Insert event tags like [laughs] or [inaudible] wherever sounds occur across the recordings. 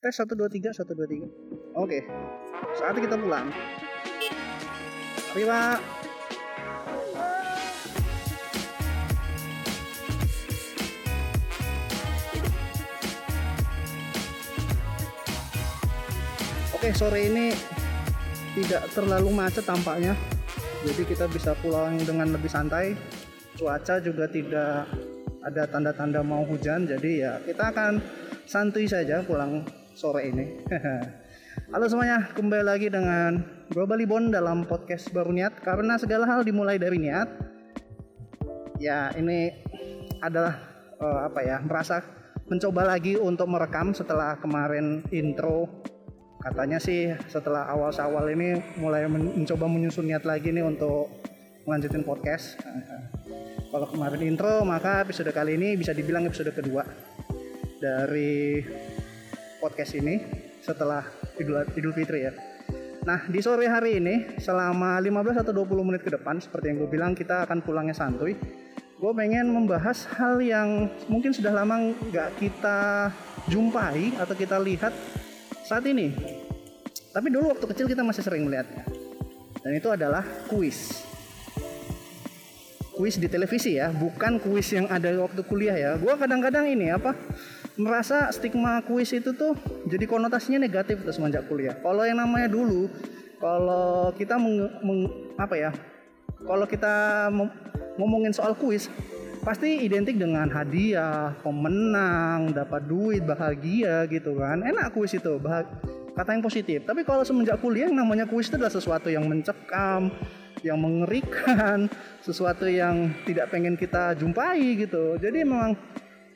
Tes 1 2 3 1 2 3. Oke. Saatnya kita pulang. Mari, Pak. Oke, sore ini tidak terlalu macet tampaknya. Jadi kita bisa pulang dengan lebih santai. Cuaca juga tidak ada tanda-tanda mau hujan. Jadi ya kita akan santuy saja pulang sore ini. [laughs] Halo semuanya, kembali lagi dengan Global Bond dalam podcast baru niat karena segala hal dimulai dari niat. Ya, ini adalah uh, apa ya? merasa mencoba lagi untuk merekam setelah kemarin intro katanya sih setelah awal-awal ini mulai mencoba menyusun niat lagi nih untuk melanjutin podcast. [laughs] Kalau kemarin intro, maka episode kali ini bisa dibilang episode kedua dari podcast ini setelah Idul, Idul Fitri ya. Nah, di sore hari ini selama 15 atau 20 menit ke depan seperti yang gue bilang kita akan pulangnya santuy. Gue pengen membahas hal yang mungkin sudah lama nggak kita jumpai atau kita lihat saat ini. Tapi dulu waktu kecil kita masih sering melihatnya. Dan itu adalah kuis. Kuis di televisi ya, bukan kuis yang ada waktu kuliah ya. Gua kadang-kadang ini apa merasa stigma kuis itu tuh jadi konotasinya negatif tuh semenjak kuliah. Kalau yang namanya dulu, kalau kita meng, meng, apa ya? Kalau kita ngomongin soal kuis, pasti identik dengan hadiah, pemenang, dapat duit, bahagia gitu kan. Enak kuis itu, bah kata yang positif. Tapi kalau semenjak kuliah yang namanya kuis itu adalah sesuatu yang mencekam, yang mengerikan, [laughs] sesuatu yang tidak pengen kita jumpai gitu. Jadi memang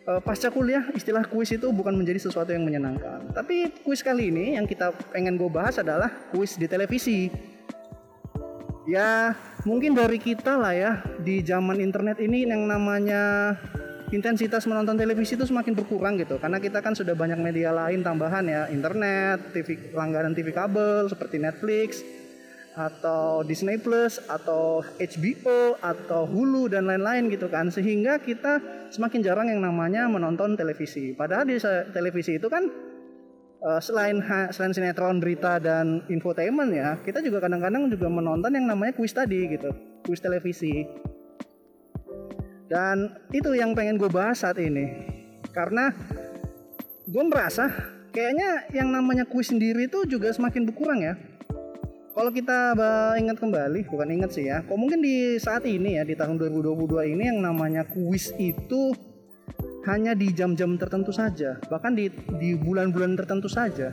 uh, pasca kuliah istilah kuis itu bukan menjadi sesuatu yang menyenangkan. Tapi kuis kali ini yang kita pengen gue bahas adalah kuis di televisi. Ya mungkin dari kita lah ya di zaman internet ini yang namanya intensitas menonton televisi itu semakin berkurang gitu. Karena kita kan sudah banyak media lain tambahan ya internet, TV langganan TV kabel seperti Netflix atau Disney Plus atau HBO atau Hulu dan lain-lain gitu kan sehingga kita semakin jarang yang namanya menonton televisi padahal di televisi itu kan uh, selain selain sinetron, berita dan infotainment ya, kita juga kadang-kadang juga menonton yang namanya kuis tadi gitu, kuis televisi. Dan itu yang pengen gue bahas saat ini, karena gue merasa kayaknya yang namanya kuis sendiri itu juga semakin berkurang ya. Kalau kita ingat kembali, bukan ingat sih ya, kok mungkin di saat ini ya di tahun 2022 ini yang namanya kuis itu hanya di jam-jam tertentu saja, bahkan di di bulan-bulan tertentu saja.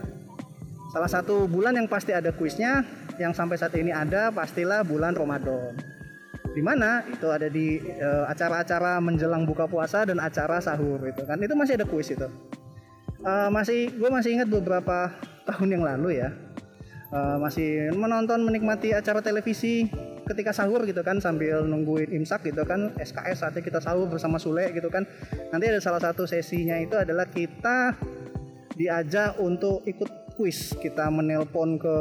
Salah satu bulan yang pasti ada kuisnya, yang sampai saat ini ada pastilah bulan Ramadan. Di mana itu ada di eh, acara-acara menjelang buka puasa dan acara sahur itu kan itu masih ada kuis itu. Uh, masih gue masih ingat beberapa tahun yang lalu ya, uh, masih menonton menikmati acara televisi ketika sahur gitu kan sambil nungguin imsak gitu kan SKS saatnya kita sahur bersama Sule gitu kan. Nanti ada salah satu sesinya itu adalah kita diajak untuk ikut kuis. Kita menelpon ke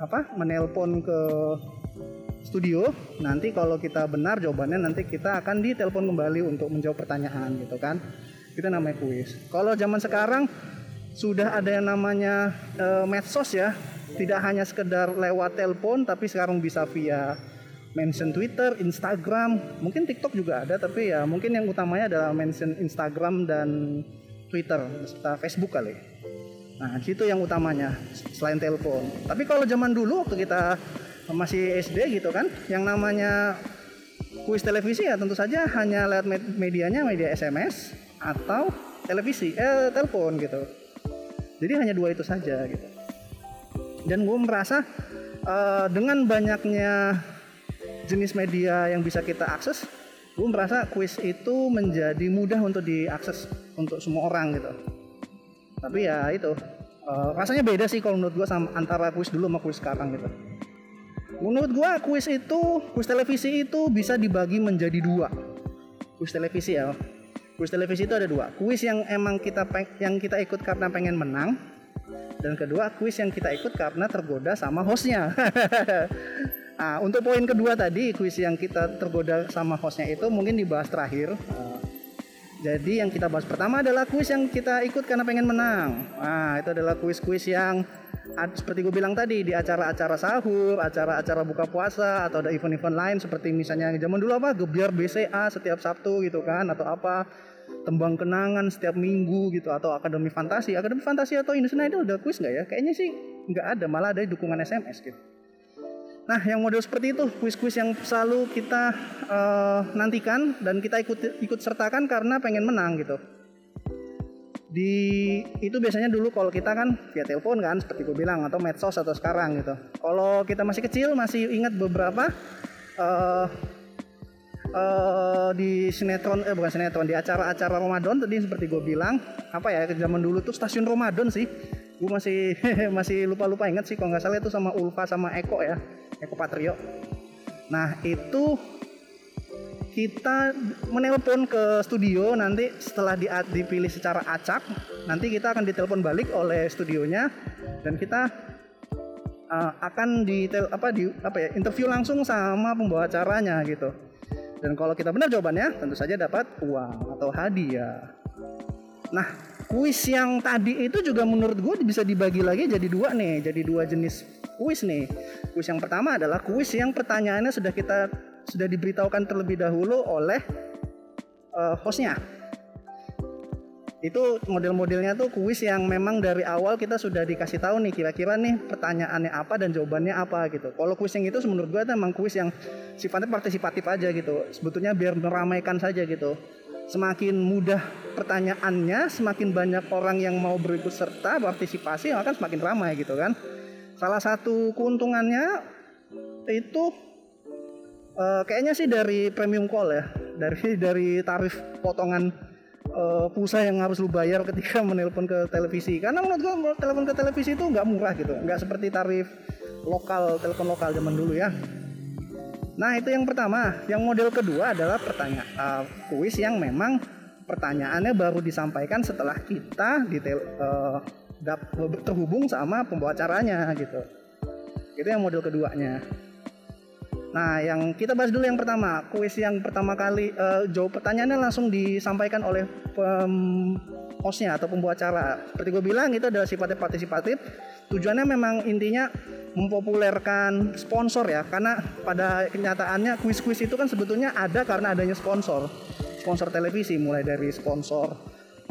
apa menelpon ke studio. Nanti kalau kita benar jawabannya nanti kita akan ditelepon kembali untuk menjawab pertanyaan gitu kan. Itu namanya kuis. Kalau zaman sekarang sudah ada yang namanya uh, medsos ya tidak hanya sekedar lewat telepon tapi sekarang bisa via mention Twitter, Instagram, mungkin TikTok juga ada tapi ya mungkin yang utamanya adalah mention Instagram dan Twitter serta Facebook kali. Nah, itu yang utamanya selain telepon. Tapi kalau zaman dulu waktu kita masih SD gitu kan, yang namanya kuis televisi ya tentu saja hanya lewat medianya media SMS atau televisi eh telepon gitu. Jadi hanya dua itu saja gitu dan gue merasa uh, dengan banyaknya jenis media yang bisa kita akses gue merasa kuis itu menjadi mudah untuk diakses untuk semua orang gitu. Tapi ya itu uh, rasanya beda sih kalau menurut gue sama antara kuis dulu sama kuis sekarang gitu. Menurut gue kuis itu kuis televisi itu bisa dibagi menjadi dua. Kuis televisi ya kuis televisi itu ada dua. Kuis yang emang kita yang kita ikut karena pengen menang dan kedua kuis yang kita ikut karena tergoda sama hostnya. [laughs] Nah untuk poin kedua tadi kuis yang kita tergoda sama hostnya itu mungkin dibahas terakhir. Jadi yang kita bahas pertama adalah kuis yang kita ikut karena pengen menang. Nah, itu adalah kuis-kuis yang seperti gue bilang tadi di acara-acara sahur, acara-acara buka puasa atau ada event-event lain seperti misalnya zaman dulu apa? Gebiar BCA setiap Sabtu gitu kan atau apa tembang kenangan setiap minggu gitu atau akademi fantasi akademi fantasi atau Indonesia itu udah kuis nggak ya kayaknya sih nggak ada malah ada dukungan SMS gitu Nah, yang model seperti itu, kuis-kuis yang selalu kita uh, nantikan dan kita ikut ikut sertakan karena pengen menang gitu. Di itu biasanya dulu kalau kita kan via telepon kan, seperti gue bilang atau medsos atau sekarang gitu. Kalau kita masih kecil masih ingat beberapa uh, uh, di sinetron eh bukan sinetron di acara-acara Ramadan tadi seperti gue bilang. Apa ya zaman dulu tuh stasiun Ramadan sih. Gue masih [laughs] masih lupa-lupa ingat sih kalau nggak salah itu sama Ulfa sama Eko ya Eko Patrio. Nah itu kita menelpon ke studio nanti setelah di, dipilih secara acak nanti kita akan ditelepon balik oleh studionya dan kita uh, akan di apa di apa ya interview langsung sama pembawa acaranya gitu dan kalau kita benar jawabannya tentu saja dapat uang atau hadiah nah kuis yang tadi itu juga menurut gue bisa dibagi lagi jadi dua nih, jadi dua jenis kuis nih. Kuis yang pertama adalah kuis yang pertanyaannya sudah kita sudah diberitahukan terlebih dahulu oleh uh, hostnya. Itu model-modelnya tuh kuis yang memang dari awal kita sudah dikasih tahu nih kira-kira nih pertanyaannya apa dan jawabannya apa gitu. Kalau kuis yang itu menurut gue itu emang kuis yang sifatnya partisipatif aja gitu. Sebetulnya biar meramaikan saja gitu semakin mudah pertanyaannya, semakin banyak orang yang mau berikut serta partisipasi, maka semakin ramai gitu kan. Salah satu keuntungannya itu uh, kayaknya sih dari premium call ya, dari dari tarif potongan uh, pulsa yang harus lu bayar ketika [laughs] menelpon ke televisi. Karena menurut gua telepon ke televisi itu nggak murah gitu, nggak seperti tarif lokal telepon lokal zaman dulu ya. Nah itu yang pertama. Yang model kedua adalah pertanyaan uh, kuis yang memang pertanyaannya baru disampaikan setelah kita detail uh, terhubung sama pembawa acaranya gitu. Itu yang model keduanya. Nah, yang kita bahas dulu yang pertama, kuis yang pertama kali uh, jawab pertanyaannya langsung disampaikan oleh hostnya atau pembawa acara. Seperti gue bilang itu adalah sifatnya partisipatif. Tujuannya memang intinya mempopulerkan sponsor ya karena pada kenyataannya kuis-kuis itu kan sebetulnya ada karena adanya sponsor sponsor televisi mulai dari sponsor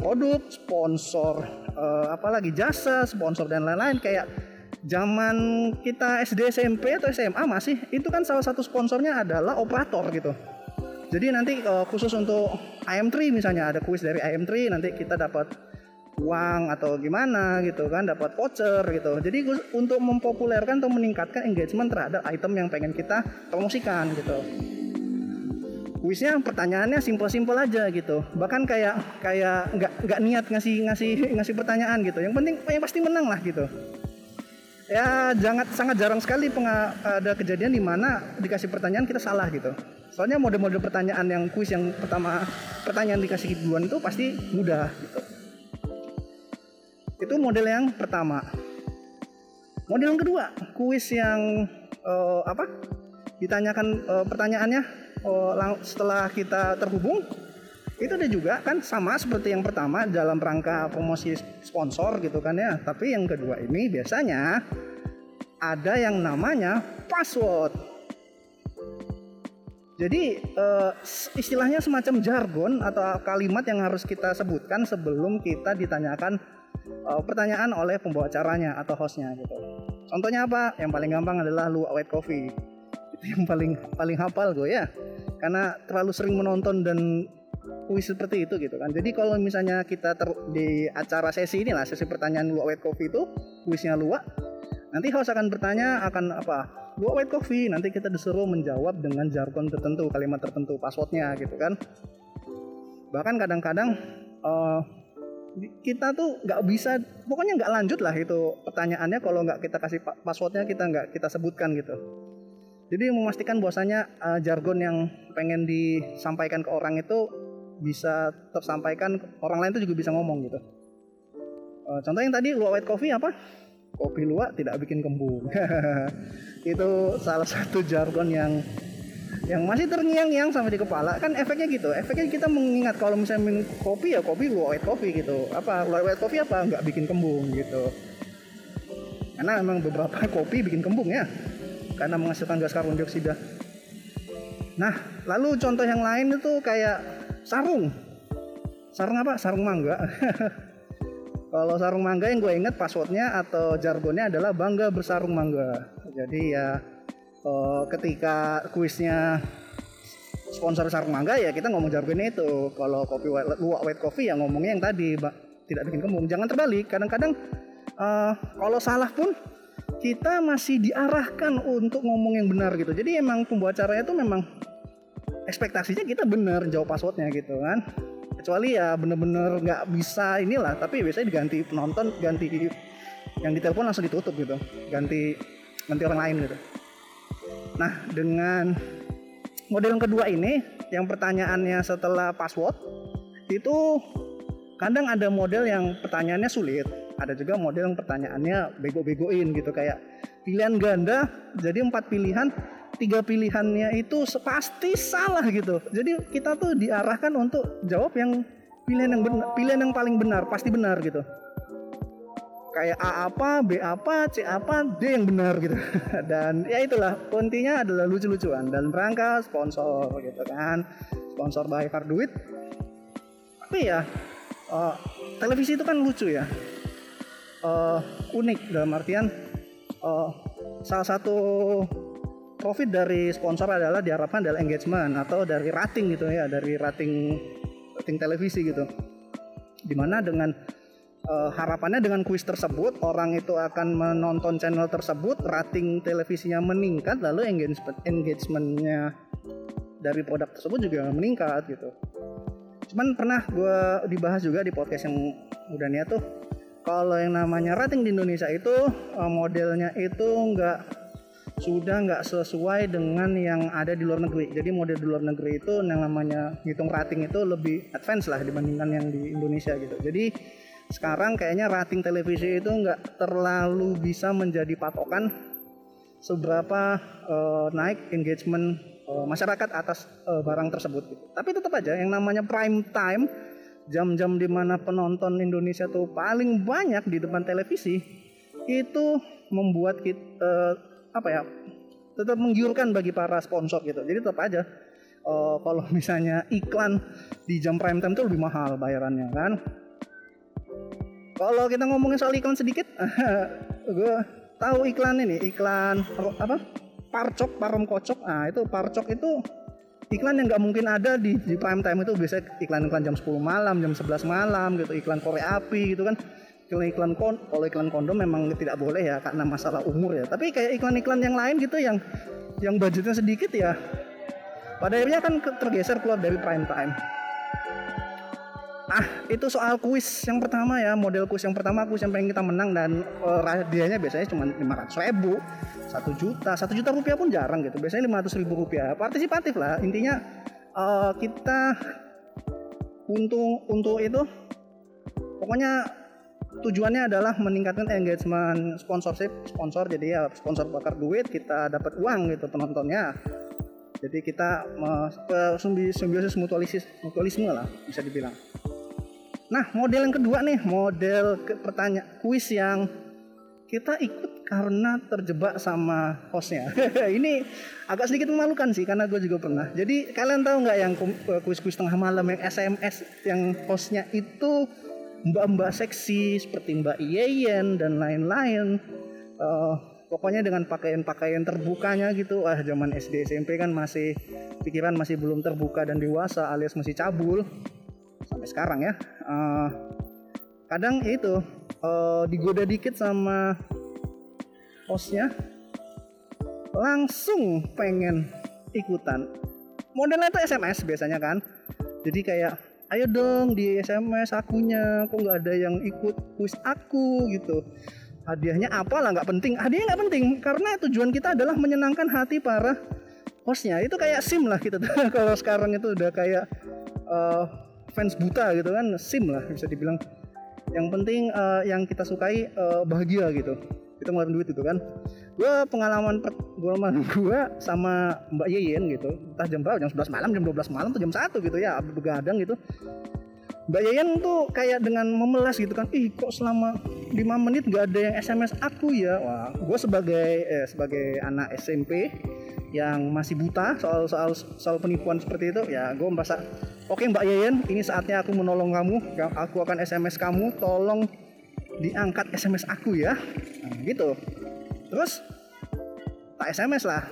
produk sponsor uh, apalagi jasa sponsor dan lain-lain kayak zaman kita SD SMP atau SMA masih itu kan salah satu sponsornya adalah operator gitu. Jadi nanti uh, khusus untuk IM3 misalnya ada kuis dari IM3 nanti kita dapat uang atau gimana gitu kan dapat voucher gitu. Jadi untuk mempopulerkan atau meningkatkan engagement terhadap item yang pengen kita promosikan gitu. Kuisnya pertanyaannya simpel-simpel aja gitu. Bahkan kayak kayak nggak nggak niat ngasih ngasih ngasih pertanyaan gitu. Yang penting yang pasti menang lah gitu ya jangan sangat jarang sekali penga, ada kejadian di mana dikasih pertanyaan kita salah gitu soalnya mode-mode pertanyaan yang kuis yang pertama pertanyaan dikasih duluan itu pasti mudah gitu itu model yang pertama. Model yang kedua, kuis yang uh, apa? Ditanyakan uh, pertanyaannya uh, setelah kita terhubung itu ada juga kan sama seperti yang pertama dalam rangka promosi sponsor gitu kan ya. Tapi yang kedua ini biasanya ada yang namanya password. Jadi uh, istilahnya semacam jargon atau kalimat yang harus kita sebutkan sebelum kita ditanyakan uh, pertanyaan oleh pembawa acaranya atau hostnya gitu. Contohnya apa? Yang paling gampang adalah lu white coffee. Itu yang paling paling hafal gue ya. Karena terlalu sering menonton dan kuis seperti itu gitu kan. Jadi kalau misalnya kita ter, di acara sesi ini lah sesi pertanyaan lu white coffee itu kuisnya luak nanti host akan bertanya akan apa? Lu white coffee? Nanti kita disuruh menjawab dengan jargon tertentu kalimat tertentu passwordnya gitu kan. Bahkan kadang-kadang uh, kita tuh nggak bisa pokoknya nggak lanjut lah itu pertanyaannya kalau nggak kita kasih passwordnya kita nggak kita sebutkan gitu. Jadi memastikan bahwasanya uh, jargon yang pengen disampaikan ke orang itu bisa tersampaikan orang lain itu juga bisa ngomong gitu. Uh, contoh yang tadi luwak white coffee apa kopi luwak tidak bikin kembung. [laughs] Itu salah satu jargon yang yang masih terngiang-ngiang sampai di kepala. Kan efeknya gitu efeknya kita mengingat kalau misalnya minum kopi ya kopi white coffee gitu. Apa white coffee apa? Nggak bikin kembung gitu. Karena memang beberapa [laughs] kopi bikin kembung ya karena menghasilkan gas karbon dioksida. Nah lalu contoh yang lain itu kayak sarung. Sarung apa? Sarung mangga [laughs] kalau sarung mangga yang gue inget passwordnya atau jargonnya adalah bangga bersarung mangga. Jadi ya uh, ketika kuisnya sponsor sarung mangga ya kita ngomong jargonnya itu. Kalau kopi white, white coffee ya ngomongnya yang tadi tidak bikin kembung. Jangan terbalik. Kadang-kadang uh, kalau salah pun kita masih diarahkan untuk ngomong yang benar gitu. Jadi emang pembuat caranya itu memang ekspektasinya kita benar jawab passwordnya gitu kan kecuali ya bener-bener nggak bisa inilah tapi biasanya diganti penonton ganti yang ditelepon langsung ditutup gitu. Ganti ganti orang lain gitu. Nah, dengan model yang kedua ini, yang pertanyaannya setelah password, itu kadang ada model yang pertanyaannya sulit, ada juga model yang pertanyaannya bego-begoin gitu kayak pilihan ganda, jadi empat pilihan, tiga pilihannya itu pasti salah gitu. Jadi kita tuh diarahkan untuk jawab yang pilihan yang benar, pilihan yang paling benar, pasti benar gitu kayak A apa, B apa, C apa, D yang benar gitu. [laughs] Dan ya itulah intinya adalah lucu-lucuan dan rangka sponsor gitu kan. Sponsor by Karduit. Tapi ya uh, televisi itu kan lucu ya. Uh, unik dalam artian uh, salah satu profit dari sponsor adalah diharapkan adalah engagement atau dari rating gitu ya, dari rating rating televisi gitu. Di mana dengan uh, harapannya dengan kuis tersebut orang itu akan menonton channel tersebut rating televisinya meningkat lalu engagement engagementnya dari produk tersebut juga meningkat gitu cuman pernah gue dibahas juga di podcast yang udah nih tuh kalau yang namanya rating di Indonesia itu uh, modelnya itu nggak sudah nggak sesuai dengan yang ada di luar negeri. Jadi model di luar negeri itu yang namanya hitung rating itu lebih advance lah dibandingkan yang di Indonesia gitu. Jadi sekarang kayaknya rating televisi itu nggak terlalu bisa menjadi patokan seberapa uh, naik engagement uh, masyarakat atas uh, barang tersebut gitu. Tapi tetap aja yang namanya prime time jam-jam di mana penonton Indonesia tuh paling banyak di depan televisi itu membuat kita apa ya tetap menggiurkan bagi para sponsor gitu. Jadi tetap aja uh, kalau [laughs] misalnya iklan di jam prime time itu lebih mahal bayarannya kan kalau kita ngomongin soal iklan sedikit, [laughs] gue tahu iklan ini, iklan apa? Parcok, parom kocok. Nah itu parcok itu iklan yang nggak mungkin ada di, di prime time itu biasanya iklan-iklan jam 10 malam, jam 11 malam gitu, iklan korek api gitu kan. Iklan kon, kalau iklan kondom memang tidak boleh ya karena masalah umur ya. Tapi kayak iklan-iklan yang lain gitu yang yang budgetnya sedikit ya. Pada akhirnya kan tergeser keluar dari prime time. Ah, itu soal kuis yang pertama ya, model kuis yang pertama kuis yang pengen kita menang dan uh, biasanya cuma 500 ribu, satu juta, satu juta rupiah pun jarang gitu. Biasanya 500 ribu rupiah. Partisipatif lah, intinya uh, kita untuk untuk itu pokoknya tujuannya adalah meningkatkan engagement sponsorship sponsor jadi ya sponsor bakar duit kita dapat uang gitu penontonnya jadi kita uh, simbiosis mutualisme mutualisme lah bisa dibilang Nah, model yang kedua nih, model ke pertanyaan kuis yang kita ikut karena terjebak sama hostnya. [laughs] ini agak sedikit memalukan sih karena gue juga pernah. Jadi kalian tahu nggak yang eh, kuis-kuis tengah malam yang SMS yang hostnya itu mbak-mbak seksi seperti Mbak Yeyen dan lain-lain. Uh, pokoknya dengan pakaian-pakaian terbukanya gitu. Ah zaman SD SMP kan masih pikiran masih belum terbuka dan dewasa alias masih cabul sampai sekarang ya uh, kadang itu uh, digoda dikit sama hostnya langsung pengen ikutan modelnya itu SMS biasanya kan jadi kayak ayo dong di SMS akunya kok nggak ada yang ikut kuis aku gitu. Hadiahnya apa lah nggak penting. Hadiahnya nggak penting karena tujuan kita adalah menyenangkan hati para hostnya. Itu kayak sim lah gitu [laughs] kalau sekarang itu udah kayak uh, fans buta gitu kan sim lah bisa dibilang. Yang penting uh, yang kita sukai uh, bahagia gitu. Kita ngeluarin duit itu kan gue pengalaman pengalaman gue sama Mbak Yeyen gitu. Entah jam berapa jam 11 malam jam 12 malam atau jam 1 gitu ya begadang gitu. Mbak Yeyen tuh kayak dengan memelas gitu kan ih kok selama 5 menit gak ada yang SMS aku ya? Wah gue sebagai eh, sebagai anak SMP yang masih buta soal soal soal penipuan seperti itu ya gue merasa oke Mbak Yeyen ini saatnya aku menolong kamu aku akan SMS kamu tolong diangkat SMS aku ya. Nah, gitu terus tak SMS lah.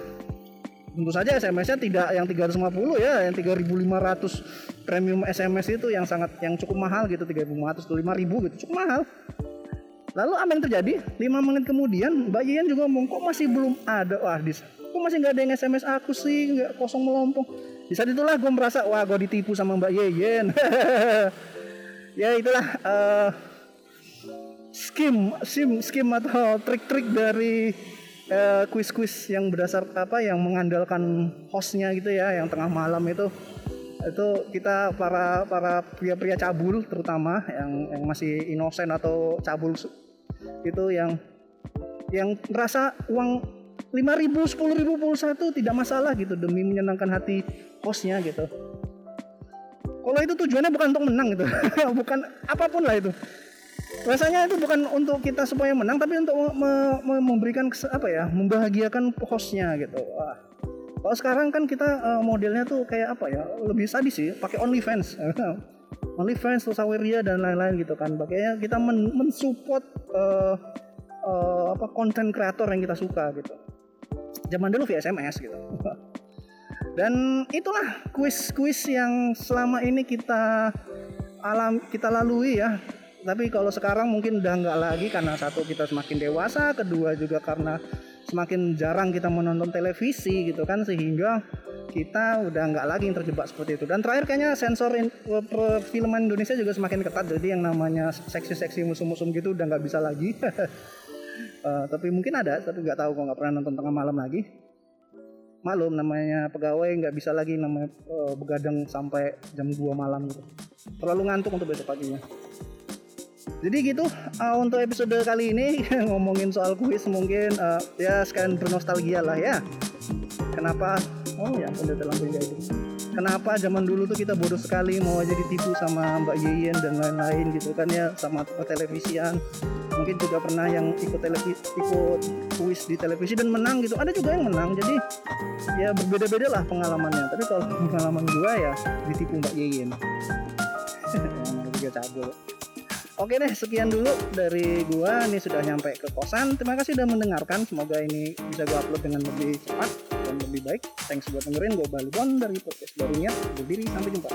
Tentu saja SMS-nya tidak yang 350 ya yang 3500 premium SMS itu yang sangat yang cukup mahal gitu 3500 atau 5000 gitu cukup mahal. Lalu apa yang terjadi? 5 menit kemudian Mbak Yen juga ngomong kok masih belum ada? Wah dis kok masih nggak ada yang SMS aku sih? Nggak kosong melompong. Di saat itulah gue merasa wah gue ditipu sama Mbak Yen [laughs] ya itulah uh, skim skim skim atau [laughs] trik-trik dari uh, kuis-kuis yang berdasar apa yang mengandalkan hostnya gitu ya yang tengah malam itu. Itu kita para para pria-pria cabul terutama yang yang masih inosen atau cabul itu yang yang merasa uang 5000 10000 pulsa itu tidak masalah gitu demi menyenangkan hati hostnya gitu. Kalau itu tujuannya bukan untuk menang gitu [laughs] bukan apa pun lah itu rasanya itu bukan untuk kita supaya menang tapi untuk me me memberikan apa ya membahagiakan hostnya gitu. Wah. Kalau sekarang kan kita uh, modelnya tuh kayak apa ya lebih sadis sih pakai OnlyFans. [laughs] OnlyFans terus Saweria dan lain-lain gitu kan. Makanya kita men mensupport uh, uh, apa konten kreator yang kita suka gitu. Zaman dulu via SMS gitu. [laughs] Dan itulah kuis-kuis yang selama ini kita alam kita lalui ya tapi kalau sekarang mungkin udah nggak lagi karena satu kita semakin dewasa kedua juga karena semakin jarang kita menonton televisi gitu kan sehingga kita udah nggak lagi yang terjebak seperti itu. Dan terakhir kayaknya sensor in, perfilman Indonesia juga semakin ketat jadi yang namanya seksi-seksi musuh-musuh gitu udah nggak bisa lagi. Uh, [laughs] tapi mungkin ada tapi nggak tahu kok nggak pernah nonton tengah malam lagi. Malum namanya pegawai nggak bisa lagi namanya uh, begadang sampai jam 2 malam gitu. Terlalu ngantuk untuk besok paginya jadi gitu uh, untuk episode kali ini [laughs] ngomongin soal kuis mungkin uh, ya sekalian bernostalgia lah ya. Kenapa? Oh ya udah dalam itu. Kenapa zaman dulu tuh kita bodoh sekali mau aja ditipu sama Mbak Yeyen dan lain-lain gitu kan ya sama televisian. Mungkin juga pernah yang ikut televisi ikut kuis di televisi dan menang gitu. Ada juga yang menang jadi ya berbeda-beda lah pengalamannya. Tapi kalau [laughs] pengalaman gua ya ditipu Mbak Yeyen. [laughs] Juga cabul Oke deh, sekian dulu dari gua. Ini sudah nyampe ke kosan. Terima kasih sudah mendengarkan. Semoga ini bisa gua upload dengan lebih cepat dan lebih baik. Thanks buat dengerin. Gua Balibon dari podcast barunya. Berdiri sampai jumpa.